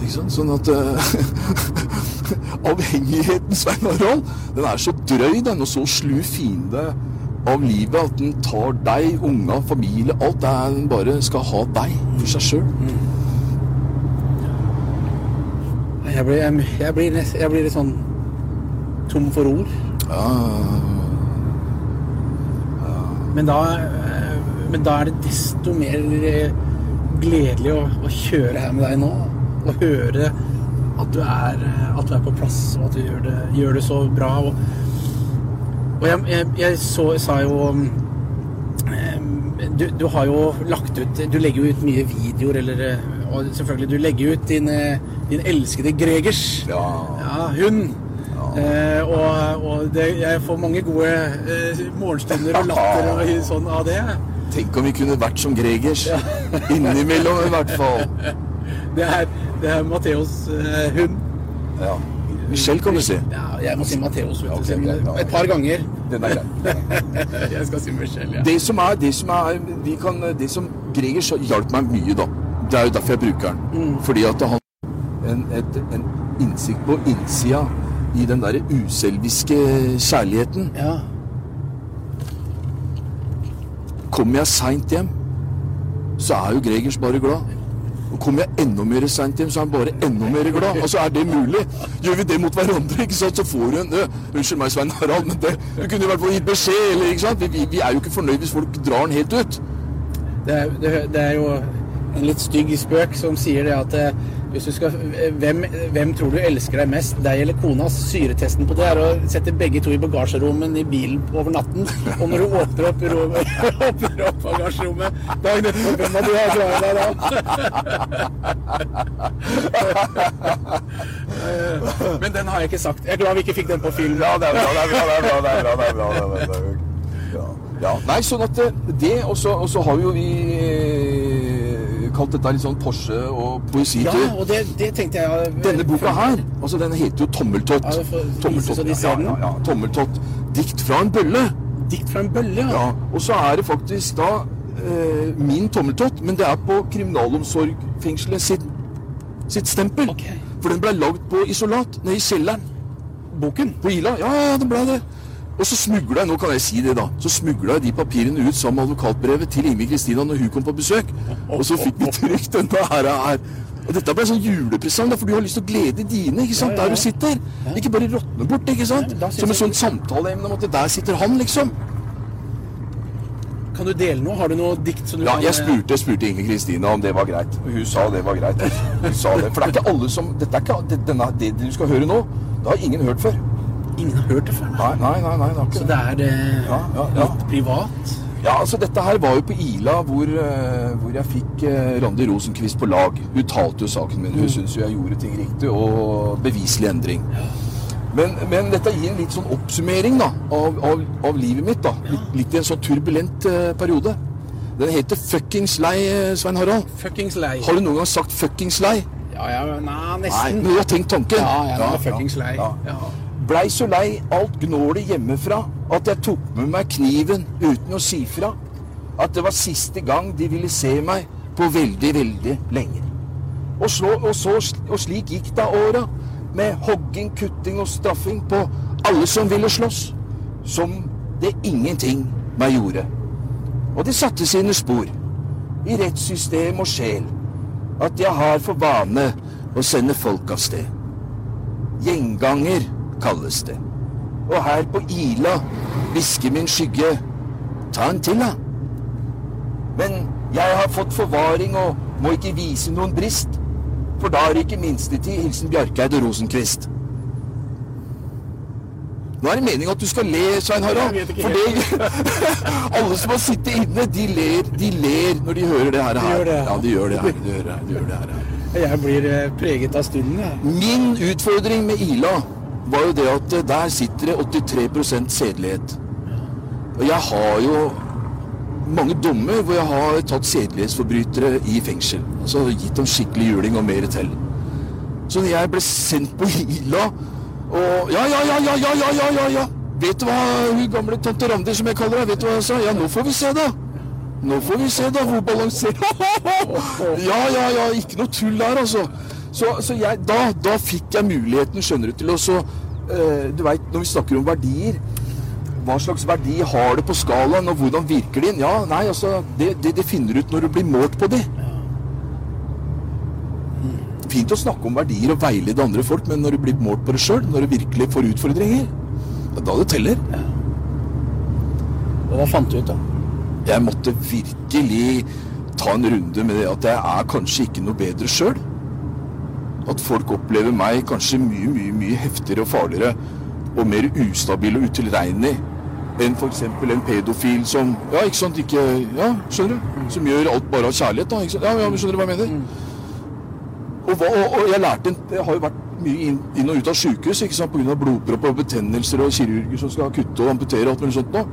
Ikke sant? Sånn at eh, (laughs) Avhengigheten, Svein Harald, den er så drøy, den, og så slu fiende av livet at den tar deg, unga, familie, alt. Det er den bare skal ha deg for seg sjøl. Jeg blir, jeg, jeg, jeg blir litt sånn tom for ord. Ja, Men da, eh, men da er det desto mer eh, gledelig å, å kjøre her med deg nå. Og høre at du er, at du er på plass, og at du gjør det, gjør det så bra. Og, og jeg, jeg, jeg så, sa jo eh, du, du har jo lagt ut Du legger jo ut mye videoer, eller eh, Og selvfølgelig, du legger ut din, eh, din elskede Gregers. ja. Ja, hund. Eh, og og det, jeg får mange gode eh, morgenstunder og latter og sånn av det. Tenk om vi kunne vært som Gregers. (laughs) Innimellom, i hvert fall. Det er, det er Matheos eh, hund. Ja. Michelle, kan du si. Ja, jeg må si siden- et par ganger. Den er grei. (laughs) Jeg skal si Michelle, ja. Det som er, det som er vi kan, Det som Gregers hjalp meg mye, da. Det er jo derfor jeg bruker den. Fordi at han en, et, en innsikt på innsida i den derre uselviske kjærligheten. ja. Kommer jeg seint hjem, så er jo Gregers bare glad. Kommer jeg enda mer seint hjem, så er han bare enda mer glad. Altså, er det mulig? Gjør vi det mot hverandre, ikke sant, så får du en uh, Unnskyld meg, Svein Harald, men det, du kunne i hvert fall gitt beskjed, eller ikke sant? Vi, vi, er jo ikke fornøyd hvis folk drar den helt ut. Det er, det, det er jo en litt stygg spøk som sier det at skal, hvem, hvem tror du elsker deg mest, deg eller konas? Syretesten på det er å sette begge to i bagasjerommet i bilen over natten. Og når du åpner opp, rommet, (laughs) åpner opp bagasjerommet dagen etterpå, hvem av de er glad deg da? Men den har jeg ikke sagt. Jeg er glad vi ikke fikk den på film. Ja, det er bra, det er bra, det er bra. det er bra, det er bra, det. Ja. Nei, sånn at det- det, og så har jo vi eh, kalt dette litt sånn Porsche og poesitur. Ja, og det, det tenkte jeg Denne boka her, altså den heter jo Tommeltott. Ja, får de ja, ja, ja, Tommeltott. Dikt fra en bølle. Dikt fra en bølle, ja. Ja, og så er det faktisk da eh, min tommeltott, men det er på kriminalomsorgfengselet sitt, sitt stempel. Okay. For den ble lagd på isolat, nede i kjelleren. Boken. På Ila? Ja, ja, den ble det. Og så smugla jeg, nå kan jeg si det da, så jeg de papirene ut sammen med advokatbrevet til Ingrid Kristina når hun kom på besøk. Og så fikk vi trykt denne her. her. Og dette ble en sånn julepresang, da, for du har lyst til å glede dine, ikke sant, Ja, ja, ja. der du sitter. Ikke bare råtne bort, ikke sant. Som et sånt samtaleemne om at der sitter han, liksom. Kan du dele noe? Har du noe dikt som du Ja, kan jeg spurte, jeg spurte Ingrid Kristina om det var greit. Og Hun sa det var greit. Hun sa det. For det er ikke alle som Dette er ikke denne, det du skal høre nå. Det har ingen hørt før. Ingen har hørt det før? nei. Nei, nei, nei. nei Så det er eh, Ja, ja, ja. litt privat? Ja, altså Dette her var jo på Ila, hvor, eh, hvor jeg fikk eh, Randi Rosenquist på lag. Hun talte jo saken min. Hun syntes jo jeg gjorde ting riktig, og beviselig endring. Men, men dette gir en litt sånn oppsummering da, av, av, av livet mitt. da. Litt, litt i en sånn turbulent eh, periode. Den heter 'Fuckings lei', Svein Harald. Fuckings lei. Har du noen gang sagt 'fuckings lei'? Ja, ja, nei, nesten. Nei, men du har tenkt tanken? Ja, ja, ja, er fuckings lei. ja. Blei så lei alt gnålet hjemmefra at jeg tok med meg kniven uten å si fra. At det var siste gang de ville se meg på veldig, veldig lenge. Og, slå, og, så, og slik gikk da åra, med hogging, kutting og straffing på alle som ville slåss. Som det ingenting meg gjorde. Og det satte sine spor i rettssystem og sjel. At jeg har for vane å sende folk av sted. Gjenganger kalles det. Og her på Ila hvisker min skygge Ta en til, da. Men jeg har fått forvaring og må ikke vise noen brist. For da er det ikke minstetid. Hilsen Bjarkeid og Rosenquist. Nå er det meningen at du skal le, Svein Harald. For det, (laughs) alle som har sittet inne, de ler, de ler når de hører det her. Det. Ja, de gjør det her. De gjør det her. De gjør det her. Jeg blir eh, preget av stunden, jeg. Min utfordring med Ila var jo det at eh, der sitter det 83% sedelighet. Og jeg har jo mange dommer hvor jeg har tatt sedelighetsforbrytere i fengsel. Altså gitt dem skikkelig juling og mer til. Så når jeg ble sendt på Ila og Ja, ja, ja, ja, ja, ja, ja, ja, ja. Vet du hva hun gamle tante Randi, som jeg kaller henne, vet du hva jeg sa? Ja, nå får vi se, da. Nå får vi se, da, hvor balanserer (laughs) Ja, ja, ja, ikke noe tull der, altså. Så, så jeg, da, da fikk jeg muligheten, skjønner du, til å så eh, Du veit, når vi snakker om verdier hva slags verdi har det på skalaen, og hvordan virker de inn? Ja, nei, altså, det, det, det finner du ut når du blir målt på det. Fint å snakke om verdier og veilede andre folk, men når du blir målt på det sjøl, når du virkelig får utfordringer, det er da det teller. Og hva fant du ut, da? Jeg måtte virkelig ta en runde med det at jeg er kanskje ikke noe bedre sjøl. At folk opplever meg kanskje mye, mye, mye heftigere og farligere og mer ustabil og utilregnelig enn f.eks. en pedofil som Ja, ikke sant, ikke Ja, skjønner du? Som gjør alt bare av kjærlighet, da. Ikke sant? Ja, ja, skjønner du hva jeg mener? Og, hva, og, og jeg lærte en, Jeg har jo vært mye inn, inn og ut av sjukehus pga. blodpropp og betennelser og kirurger som skal kutte og amputere og alt mulig sånt nå.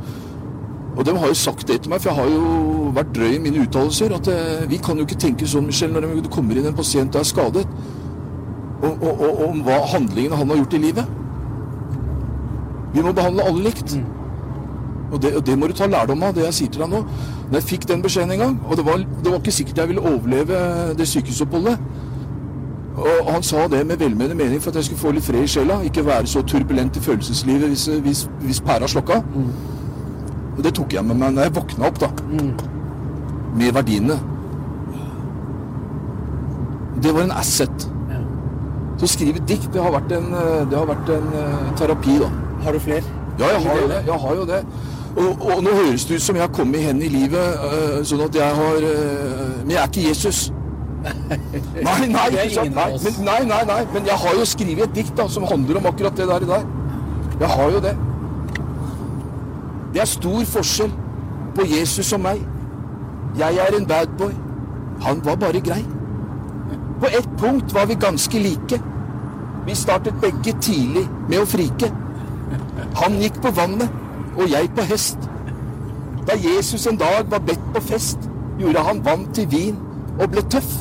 Og de har jo sagt det til meg, for jeg har jo vært drøy i mine uttalelser, at eh, vi kan jo ikke tenke sånn, Michelle, når det kommer inn en pasient og er skadet, og, og, og, om hva handlingene han har gjort i livet. Vi må behandle alle likt. Og det, og det må du ta lærdom av, det jeg sier til deg nå. Når jeg fikk den beskjeden en gang, og det var, det var ikke sikkert jeg ville overleve det sykehusoppholdet, og han sa det med velmenende mening for at jeg skulle få litt fred i sjela, ikke være så turbulent i følelseslivet hvis, hvis, hvis pæra slokka. Og det tok jeg med meg når jeg våkna opp, da. Med verdiene. Det var en asset. Så å skrive dikt, det har vært en, eh, det har vært en eh, terapi, da. Har du flere? Ja, jeg har jo det. Jeg har jo det. Og, og nå høres det ut som jeg har kommet hen i livet, øh, sånn at jeg har øh, Men jeg er ikke Jesus. (laughs) Nei, nei, ikke? Nei, men, nei, nei, nei, men jeg har jo skrevet et dikt da, som handler om akkurat det der. i dag. Jeg har jo det. Det er stor forskjell på Jesus og meg. Jeg er en bad boy. Han var bare grei. På ett punkt var vi ganske like. Vi startet begge tidlig med å frike. Han gikk på vannet, og jeg på hest. Da Jesus en dag var bedt på fest, gjorde han vann til vin og ble tøff.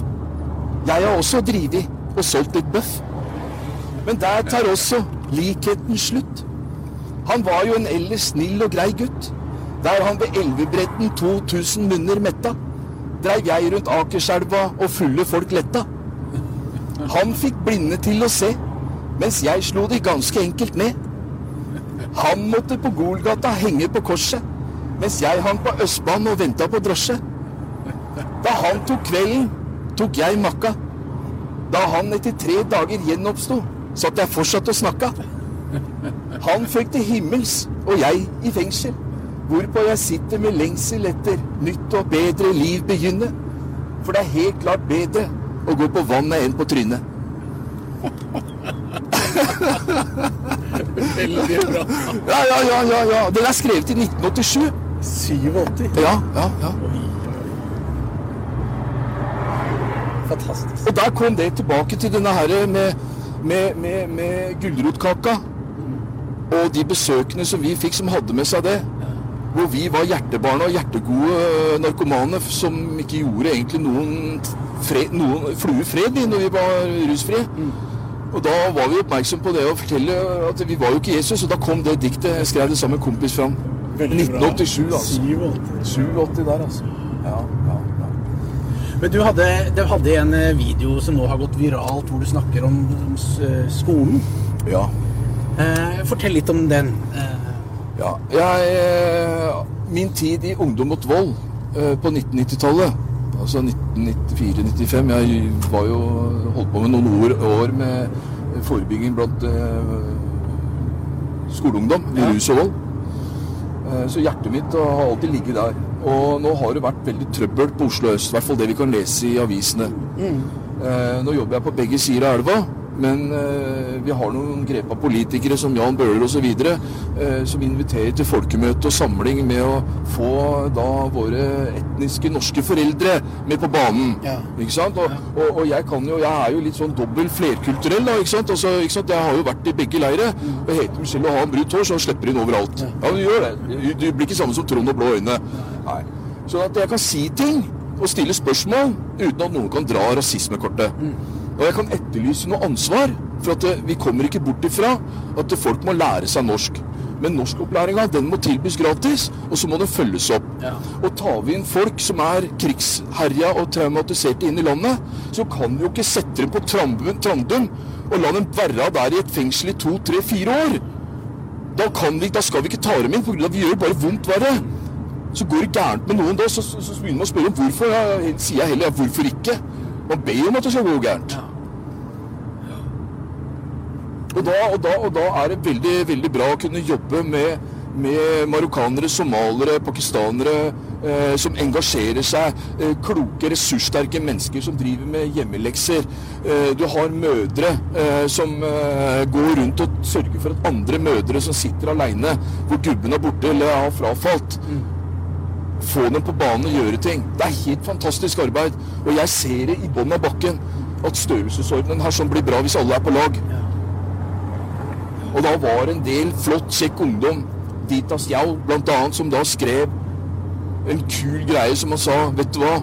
Jeg har også drevet og solgt litt bøff. Men der tar også likheten slutt. Han var jo en ellers snill og grei gutt. Der han ved elvebredden 2000 munner metta, dreiv jeg rundt Akerselva og fulle folk letta. Han fikk blinde til å se, mens jeg slo de ganske enkelt ned. Han måtte på Golgata henge på korset, mens jeg hang på Østbanen og venta på drosje. Da han tok kvelden, tok jeg makka. Da han etter tre dager gjenoppsto, satt jeg fortsatt og snakka. Han føk til himmels, og jeg i fengsel. Hvorpå jeg sitter med lengsel etter nytt og bedre liv begynne. For det er helt klart bedre å gå på vannet inn på trynet. Veldig bra. Ja, ja, ja, ja, ja. Den er skrevet i 1987. 87. Ja, ja, ja. Fantastisk. Og der kom det tilbake til denne her med, med, med, med gulrotkaka. Og de besøkende som vi fikk som hadde med seg det. Hvor vi var hjertebarna og hjertegode øh, narkomane som ikke gjorde egentlig noen, fred, noen flue fred i når vi var rusfrie. Og da var vi oppmerksom på det å fortelle at vi var jo ikke Jesus, og da kom det diktet. Jeg skrev det sammen med kompis fram. 1987, altså. 87. 87 der, altså. Ja, ja, ja. Men du hadde, du hadde en eh, video som nå har gått viralt, hvor du snakker om, eh, skolen. ja. Eh, fortell litt om den. Eh, Ja, jeg, eh, min tid i Ungdom mot vold eh, på 1990-tallet, altså 1994-95, jeg var jo holdt på med noen år, år med forebygging blant eh, skoleungdom i rus og vold. Så hjertet mitt har alltid ligget der. Og nå har det vært veldig trøbbel på Oslo øst, i hvert fall det vi kan lese i avisene. Mm. Nå jobber jeg på begge sider av elva, men eh, vi har noen grep av politikere som Jan Bøhler osv. Eh, som inviterer til folkemøte og samling med å få da våre etniske norske foreldre med på banen. Ja. Ikke sant? Og, og, og jeg kan jo, jeg er jo litt sånn dobbelt flerkulturell, da, ikke sant? Altså, ikke sant? Jeg har jo vært i begge leire. Jeg heter Michelle selv å ha en brutt hår, så slipper hun overalt. Ja, du gjør det. Du, du blir ikke samme som Trond og blå øyne. Nei. Så at jeg kan si ting og stille spørsmål uten at noen kan dra rasismekortet. Og jeg kan etterlyse noe ansvar, for at vi kommer ikke bort ifra at folk må lære seg norsk. Men norskopplæringa må tilbys gratis, og så må den følges opp. Ja. Og tar vi inn folk som er krigsherja og traumatiserte inn i landet, så kan vi jo ikke sette dem på Trandum, og la dem være der i et fengsel i to, tre, fire år. Da, kan vi, da skal vi ikke ta dem inn, for vi gjør bare vondt verre. Så går det gærent med noen da, så, så, så begynner man å spørre hvorfor. Ja, sier jeg heller ja, hvorfor ikke. Man ber jo om at det skal gå gærent. ja. Og da, og, da, og da er det veldig, veldig bra å kunne jobbe med, med marokkanere, somalere, pakistanere eh, som engasjerer seg. Eh, kloke, ressurssterke mennesker som driver med hjemmelekser. Eh, du har mødre eh, som eh, går rundt og sørger for at andre mødre som sitter aleine, hvor gubben er borte eller har frafalt, få dem på banen og gjøre ting. Det er helt fantastisk arbeid. Og jeg ser det i bånn av bakken at størrelsesordenen her sånn blir bra hvis alle er på lag. Og da var en del flott, kjekk ungdom, Ditas Jau annet, som da skrev en kul greie som han sa, vet du hva?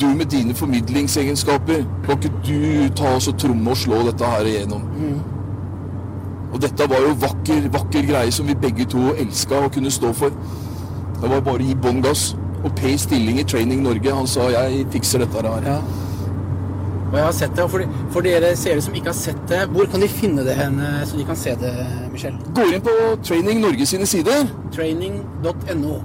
Du med dine formidlingsegenskaper, kan ikke du ta oss og tromme og slå dette her igjennom? Og dette var jo vakker, vakker greie som vi begge to elska å kunne stå for. Det var bare å gi bånn gass. Og Per Stilling i Training Norge, han sa jeg fikser dette her. Ja. Og jeg har sett det, og for, for dere seere som ikke har sett det, hvor kan de finne det hen, eh, så de kan se det, Michelle? Gå inn på Training Norge sine sider. Training.no.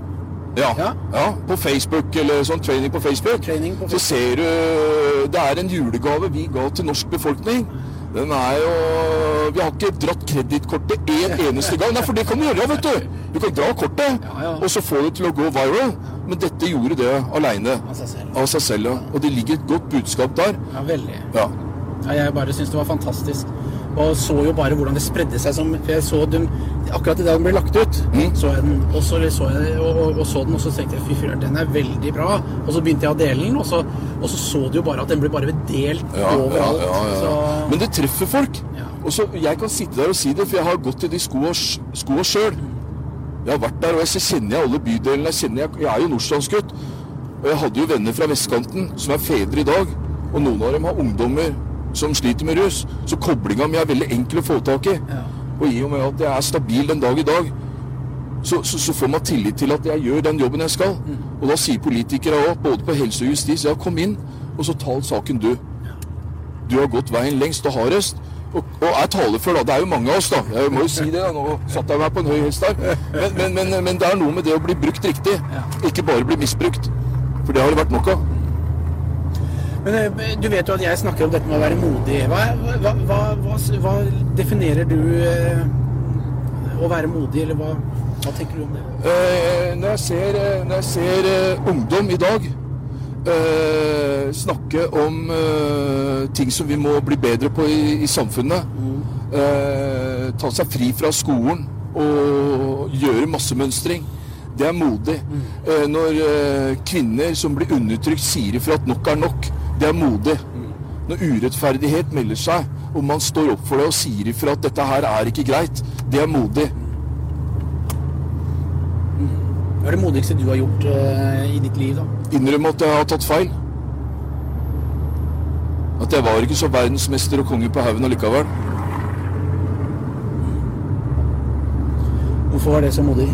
Ja, Ja. ja. På Facebook, eller sånn training på Facebook, Training på så ser du Det er en julegave vi ga til norsk befolkning. Den er jo Vi har ikke dratt kredittkortet én eneste gang. Nei, for det kan du gjøre, vet du. Du kan dra kortet, Ja, ja. og så få det til å gå viral. Men dette gjorde det aleine. Av seg selv. Og det ligger et godt budskap der. Ja, veldig. Ja. Ja, jeg bare syns det var fantastisk. Og så jo bare hvordan det spredde seg som jeg så den akkurat idet den ble lagt ut, Mm. så jeg den, og så så jeg og, og, og så den, og så tenkte jeg fy filler'n, den er veldig bra. Og så begynte jeg å dele den, og så, og så så du jo bare at den ble bare delt Ja, overalt. ja, ja. Så, Men det treffer folk. Og så, Jeg kan sitte der og si det, for jeg har gått i de skoa sjøl. Jeg har vært der, og jeg kjenner jeg alle bydelene. Jeg, kjenner, jeg, jeg er jo nordstrandsgutt. Og jeg hadde jo venner fra vestkanten som er fedre i dag. Og noen av dem har ungdommer som sliter med rus. Så koblinga mi er veldig enkel å få tak i. Ja. Og i og med at jeg er stabil den dag i dag, så, så, så får man tillit til at jeg gjør den jobben jeg skal. Og da sier politikere òg, både på helse og justis, ja, kom inn, og så tal saken du. Du har gått veien lengst og hardest. Og, og er talefør, da. Det er jo mange av oss, da. Jeg må jo si det. da. Nå satte jeg meg på en høy hest der. Men, men, men, men det er noe med det å bli brukt riktig. Ikke bare bli misbrukt. For det har det vært nok av. Men eh, du vet jo at jeg snakker om dette med å være modig. Hva, hva, hva, hva, definerer du eh, å være modig, eller hva, tenker du om det? Eh, når jeg ser, eh, når jeg ser eh, ungdom i dag eh, snakke om ting som vi må bli bedre på i, i samfunnet, eh, ta seg fri fra skolen og gjøre massemønstring, det er modig. Eh, når kvinner som blir undertrykt sier ifra at nok er nok, det er modig. Når urettferdighet melder seg, og man står opp for det og sier ifra at dette her er ikke greit, det er modig. Hva er det modigste du har gjort uh, i ditt liv, da? innrømme at jeg har tatt feil. At jeg var ikke så verdensmester og konge på haugen allikevel. Hvorfor var det så modig?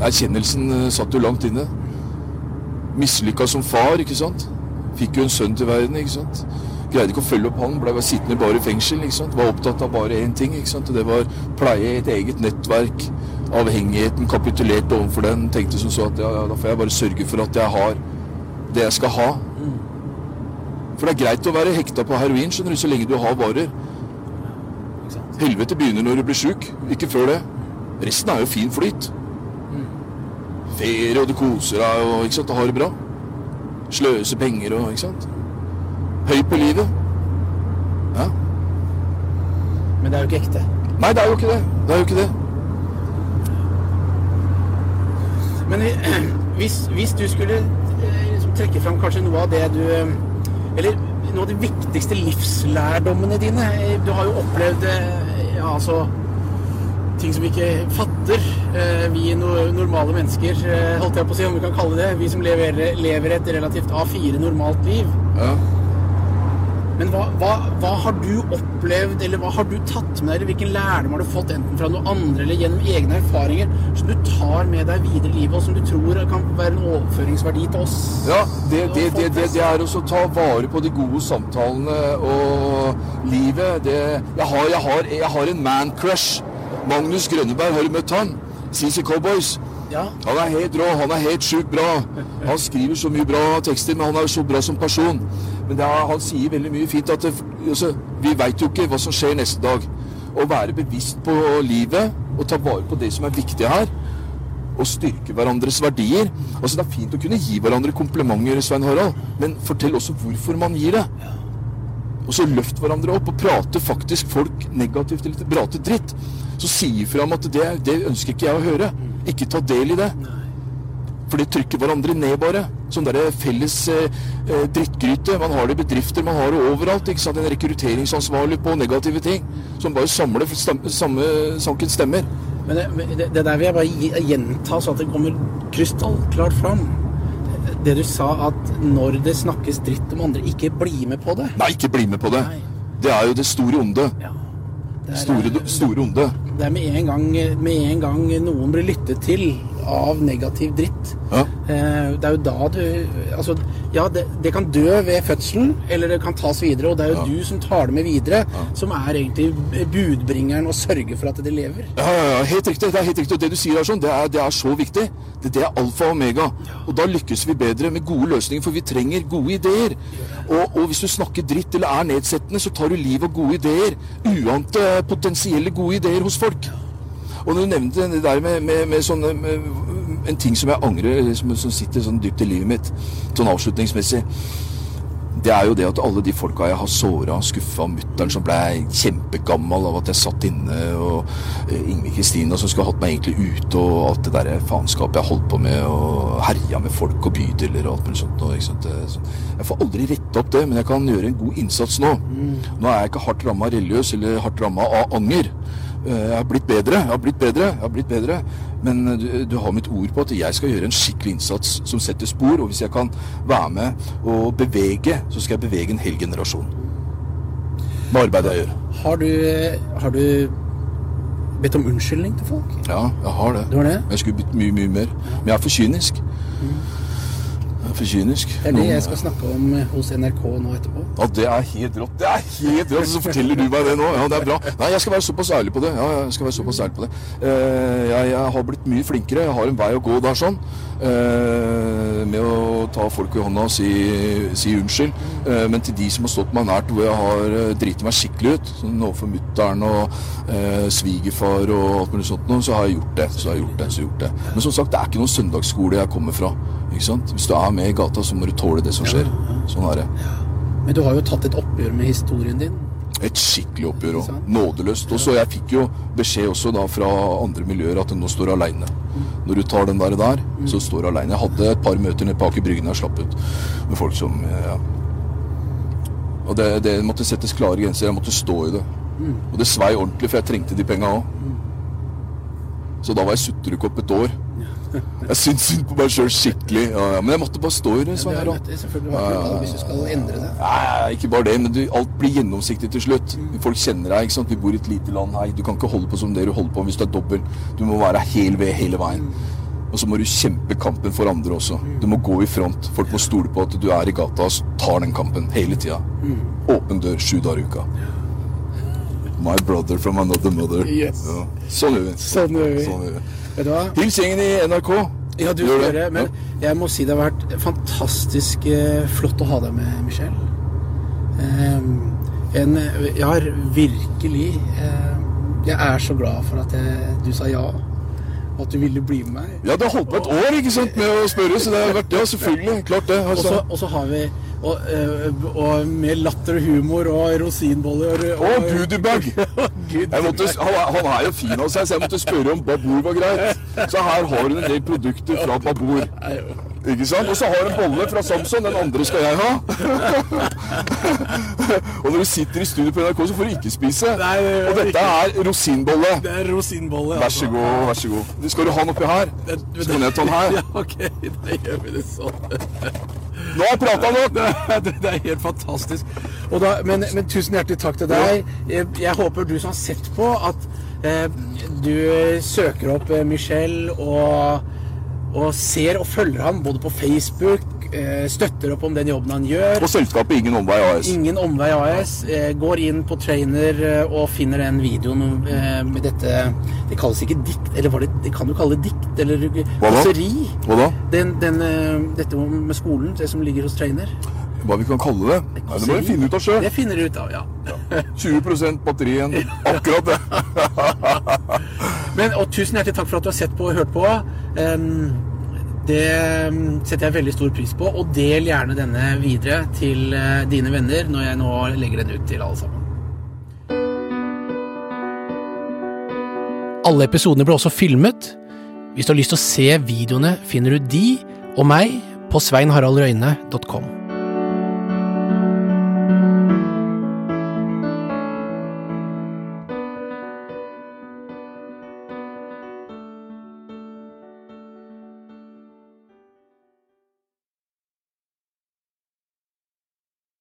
Erkjennelsen eh, satt jo langt inne. Mislykka som far, ikke sant. Fikk jo en sønn til verden, ikke sant. Greide ikke å følge opp han, ble bare sittende bare i fengsel. ikke sant? Var opptatt av bare én ting, ikke sant. Og det var pleie et eget nettverk. Avhengigheten kapitulerte overfor den. Tenkte som så at ja, ja, da får jeg bare sørge for at jeg har det jeg skal ha. For det er greit å være hekta på heroin, skjønner du, så lenge du har varer. Helvete begynner når du blir sjuk, ikke før det. Resten er jo fin flyt. Ferie, og du koser deg, og ikke sant, du har det bra. Sløse penger og ikke sant. Høy på livet. Ja. Men det er jo ikke ekte. Nei, det er jo ikke det. Det er jo ikke det. Men (clears throat) hvis, hvis du skulle eh, liksom trekke fram kanskje noe av det du eh, Eller noe av de viktigste livslærdommene dine eh, Du har jo opplevd eh, ja, altså ting som vi ikke fatter. eh, Vi no normale mennesker, eh, holdt jeg på å si, om vi kan kalle det. Vi som lever, lever et relativt A4 normalt liv. Ja. Men hva, hva, hva har du opplevd, eller hva har du tatt med deg, eller hvilken lærdom har du fått enten fra noe andre eller gjennom egne erfaringer, som du tar med deg videre i livet, og som du tror kan være en overføringsverdi til oss? Ja, det, det, det, det, er også å ta vare på de gode samtalene og livet. Det, jeg, har, jeg, har, jeg har en man-crush. Magnus Grønneberg, har du møtt han? CC Cowboys. Ja. Han er helt rå, han er helt sjukt bra. Han skriver så mye bra tekster, men han er så bra som person. Men det er, han sier veldig mye fint at det, altså, vi veit jo ikke hva som skjer neste dag. Å være bevisst på livet og ta vare på det som er viktig her. Og styrke hverandres verdier. Altså Det er fint å kunne gi hverandre komplimenter, Svein Harald, men fortell også hvorfor man gir det. Og så løft hverandre opp og prate faktisk folk negativt eller prate dritt. Så si ifra om at det, det ønsker ikke jeg å høre. Ikke ta del i det. For det trykker hverandre ned, bare. Sånn derre felles eh, eh, drittgryte. Man har det i bedrifter, man har det overalt. ikke sant? En rekrutteringsansvarlig på negative ting. Som bare samler stemme, samme saken stemmer. Men det, det, det der vil jeg bare gjenta, så at det kommer krystallklart fram. Det du sa, at når det snakkes dritt om andre, ikke bli med på det. Nei, ikke bli med på det. Nei. Det er jo det store onde. Ja. Det er, Store, store onde. det er med en, gang, med en gang noen blir lyttet til, av negativ dritt. Ja. Eh, Det er jo da du Altså, ja, det, det kan dø ved fødselen, eller det kan tas videre, og det er jo du som tar det med videre, som er egentlig budbringeren og sørger for at det lever. Ja, ja, ja, helt riktig. Det er helt riktig. Og det du sier er sånn, det er, det er så viktig. Det, det er alfa og omega. Og da lykkes vi bedre med gode løsninger, for vi trenger gode ideer. Og, og hvis du snakker dritt eller er nedsettende, så tar du liv av gode ideer. Uante potensielle gode ideer hos folk. Og du nevnte det der med, med, med sånne med, En ting som jeg angrer, som, som sitter sånn dypt i livet mitt, sånn avslutningsmessig det er jo det at alle de folka jeg har såra, skuffa mutter'n som ble kjempegammal av at jeg satt inne, og eh, Ingrid Kristina som skulle hatt meg egentlig ute, og alt det der faenskapet jeg holdt på med, og herja med folk og bydeler og alt mulig sånt. Og, ikke sant? Det- så- Jeg får aldri rette opp det, men jeg kan gjøre en god innsats nå. Nå er jeg ikke hardt ramma religiøs eller hardt ramma av anger. Eh, Jeg har blitt bedre, jeg har blitt bedre, jeg har blitt bedre. Men eh, du, du har mitt ord på at jeg skal gjøre en skikkelig innsats som setter spor. Og hvis jeg kan være med og bevege, så skal jeg bevege en hel generasjon. Med arbeidet jeg gjør. Har du, har du bedt om unnskyldning til folk? Ja, jeg har det. Du har det? Jeg skulle bedt mye, mye mer. Men jeg er for kynisk. Jeg er for kynisk. Det er det jeg skal snakke om hos NRK nå etterpå. Ja, det er helt rått. Det er helt rått, Så forteller du meg det nå. Ja, det er bra. Nei, jeg skal være såpass ærlig på det. Ja, jeg skal være såpass ærlig på det. Eh, jeg, jeg har blitt mye flinkere. Jeg har en vei å gå der sånn. Eh, med å ta folk i hånda og si, si unnskyld. Eh, men til de som har stått meg nært, hvor jeg har eh, driti meg skikkelig ut, sånn overfor mutter'n og eh, svigerfar og alt mulig sånt, så har jeg gjort det. Så har jeg gjort det, så har jeg gjort det. Men som sagt, det er ikke noen søndagsskole jeg kommer fra. Ikke sant? Hvis du er med i gata, så må du tåle det som skjer. Sånn er det. Men du har jo tatt et oppgjør med historien din. Et skikkelig oppgjør Sant. nådeløst. Og så jeg fikk jo beskjed også da fra andre miljøer at nå står du aleine. Når du tar den der, der så står du aleine. Jeg hadde et par møter nede på Aker Bryggen og slapp ut med folk som ja. Og det, det måtte settes klare grenser. Jeg måtte stå i det. Og det svei ordentlig, for jeg trengte de penga òg. Så da var jeg sutrekopp et år. Jeg syns synd på meg sjøl skikkelig. Ja, ja. Men jeg måtte bare stå i det. Det er selvfølgelig, du har ikke hvis du skal endre det. Nei, ikke bare det, men du, alt blir gjennomsiktig til slutt. Folk kjenner deg. ikke sant? Vi bor i et lite land her. Du kan ikke holde på som det du holder på hvis du er dobbel. Du må være hel ved hele veien. Og så må du kjempe kampen for andre også. Du må gå i front. Folk må stole på at du er i gata og tar den kampen hele tida. Åpen dør sju dager i uka. My brother from another mother. Yes. Ja. Sånn gjør vi. Sånn gjør vi. Sånn gjør vi. Vet du hva? Hils gjengen i NRK. Ja, du skal gjøre men jeg må si det har vært fantastisk eh, flott å ha deg med, Michelle. Ehm, en, jeg har virkelig eh, Jeg er så glad for at jeg, du sa ja, og at du ville bli med meg. Ja, det har holdt på et år ikke sant, med å spørre, så det har vært Ja, selvfølgelig. Klart det. Altså. og så har vi og, eh, og med latter og humor og rosinboller og, Og goodiebag! (laughs) Han, han er jo fin av seg, så jeg måtte spørre om Babur var greit. Så her har hun en del produkter fra Babur Ikke sant? Og så har hun bolle fra Samson, den andre skal jeg ha. (laughs) Og når du sitter i studio på NRK, så får du ikke spise. Og du dette er rosinbolle. Det er rosinbolle. Vær så god, vær så god. Skal du ha den oppi her? Så kan jeg ta den her. (laughs) Ja, ok, da gjør vi det sånn. Nå har jeg prata nok! Det det er helt fantastisk. Da, men, men tusen hjertelig takk til deg. Jeg, jeg håper du som har sett på, at eh, du søker opp eh, Michelle og, og ser og følger ham både på Facebook, støtter opp om den jobben han gjør. Og selskapet Ingen Omvei AS. Ingen omvei AS. Eh, går inn på Trainer eh, og finner den videoen eh, med dette Det kalles ikke dikt, eller var det, det kan du kalle det dikt? Eller kåseri? Hva da? Den, den, eh, dette med skolen, det som ligger hos Trainer. Hva vi kan kalle det? Nei, det må vi finne ut av sjøl. Det finner du ut av, ja. 20 batteri igjen. Akkurat det. Men, og tusen hjertelig takk for at du har sett på og hørt på. Em, det setter jeg veldig stor pris på. Og del gjerne denne videre til eh, dine venner når jeg nå legger den ut til alle sammen. Alle episodene ble også filmet. Hvis du har lyst til å se videoene, finner du de og meg på sveinharaldrøyne.com.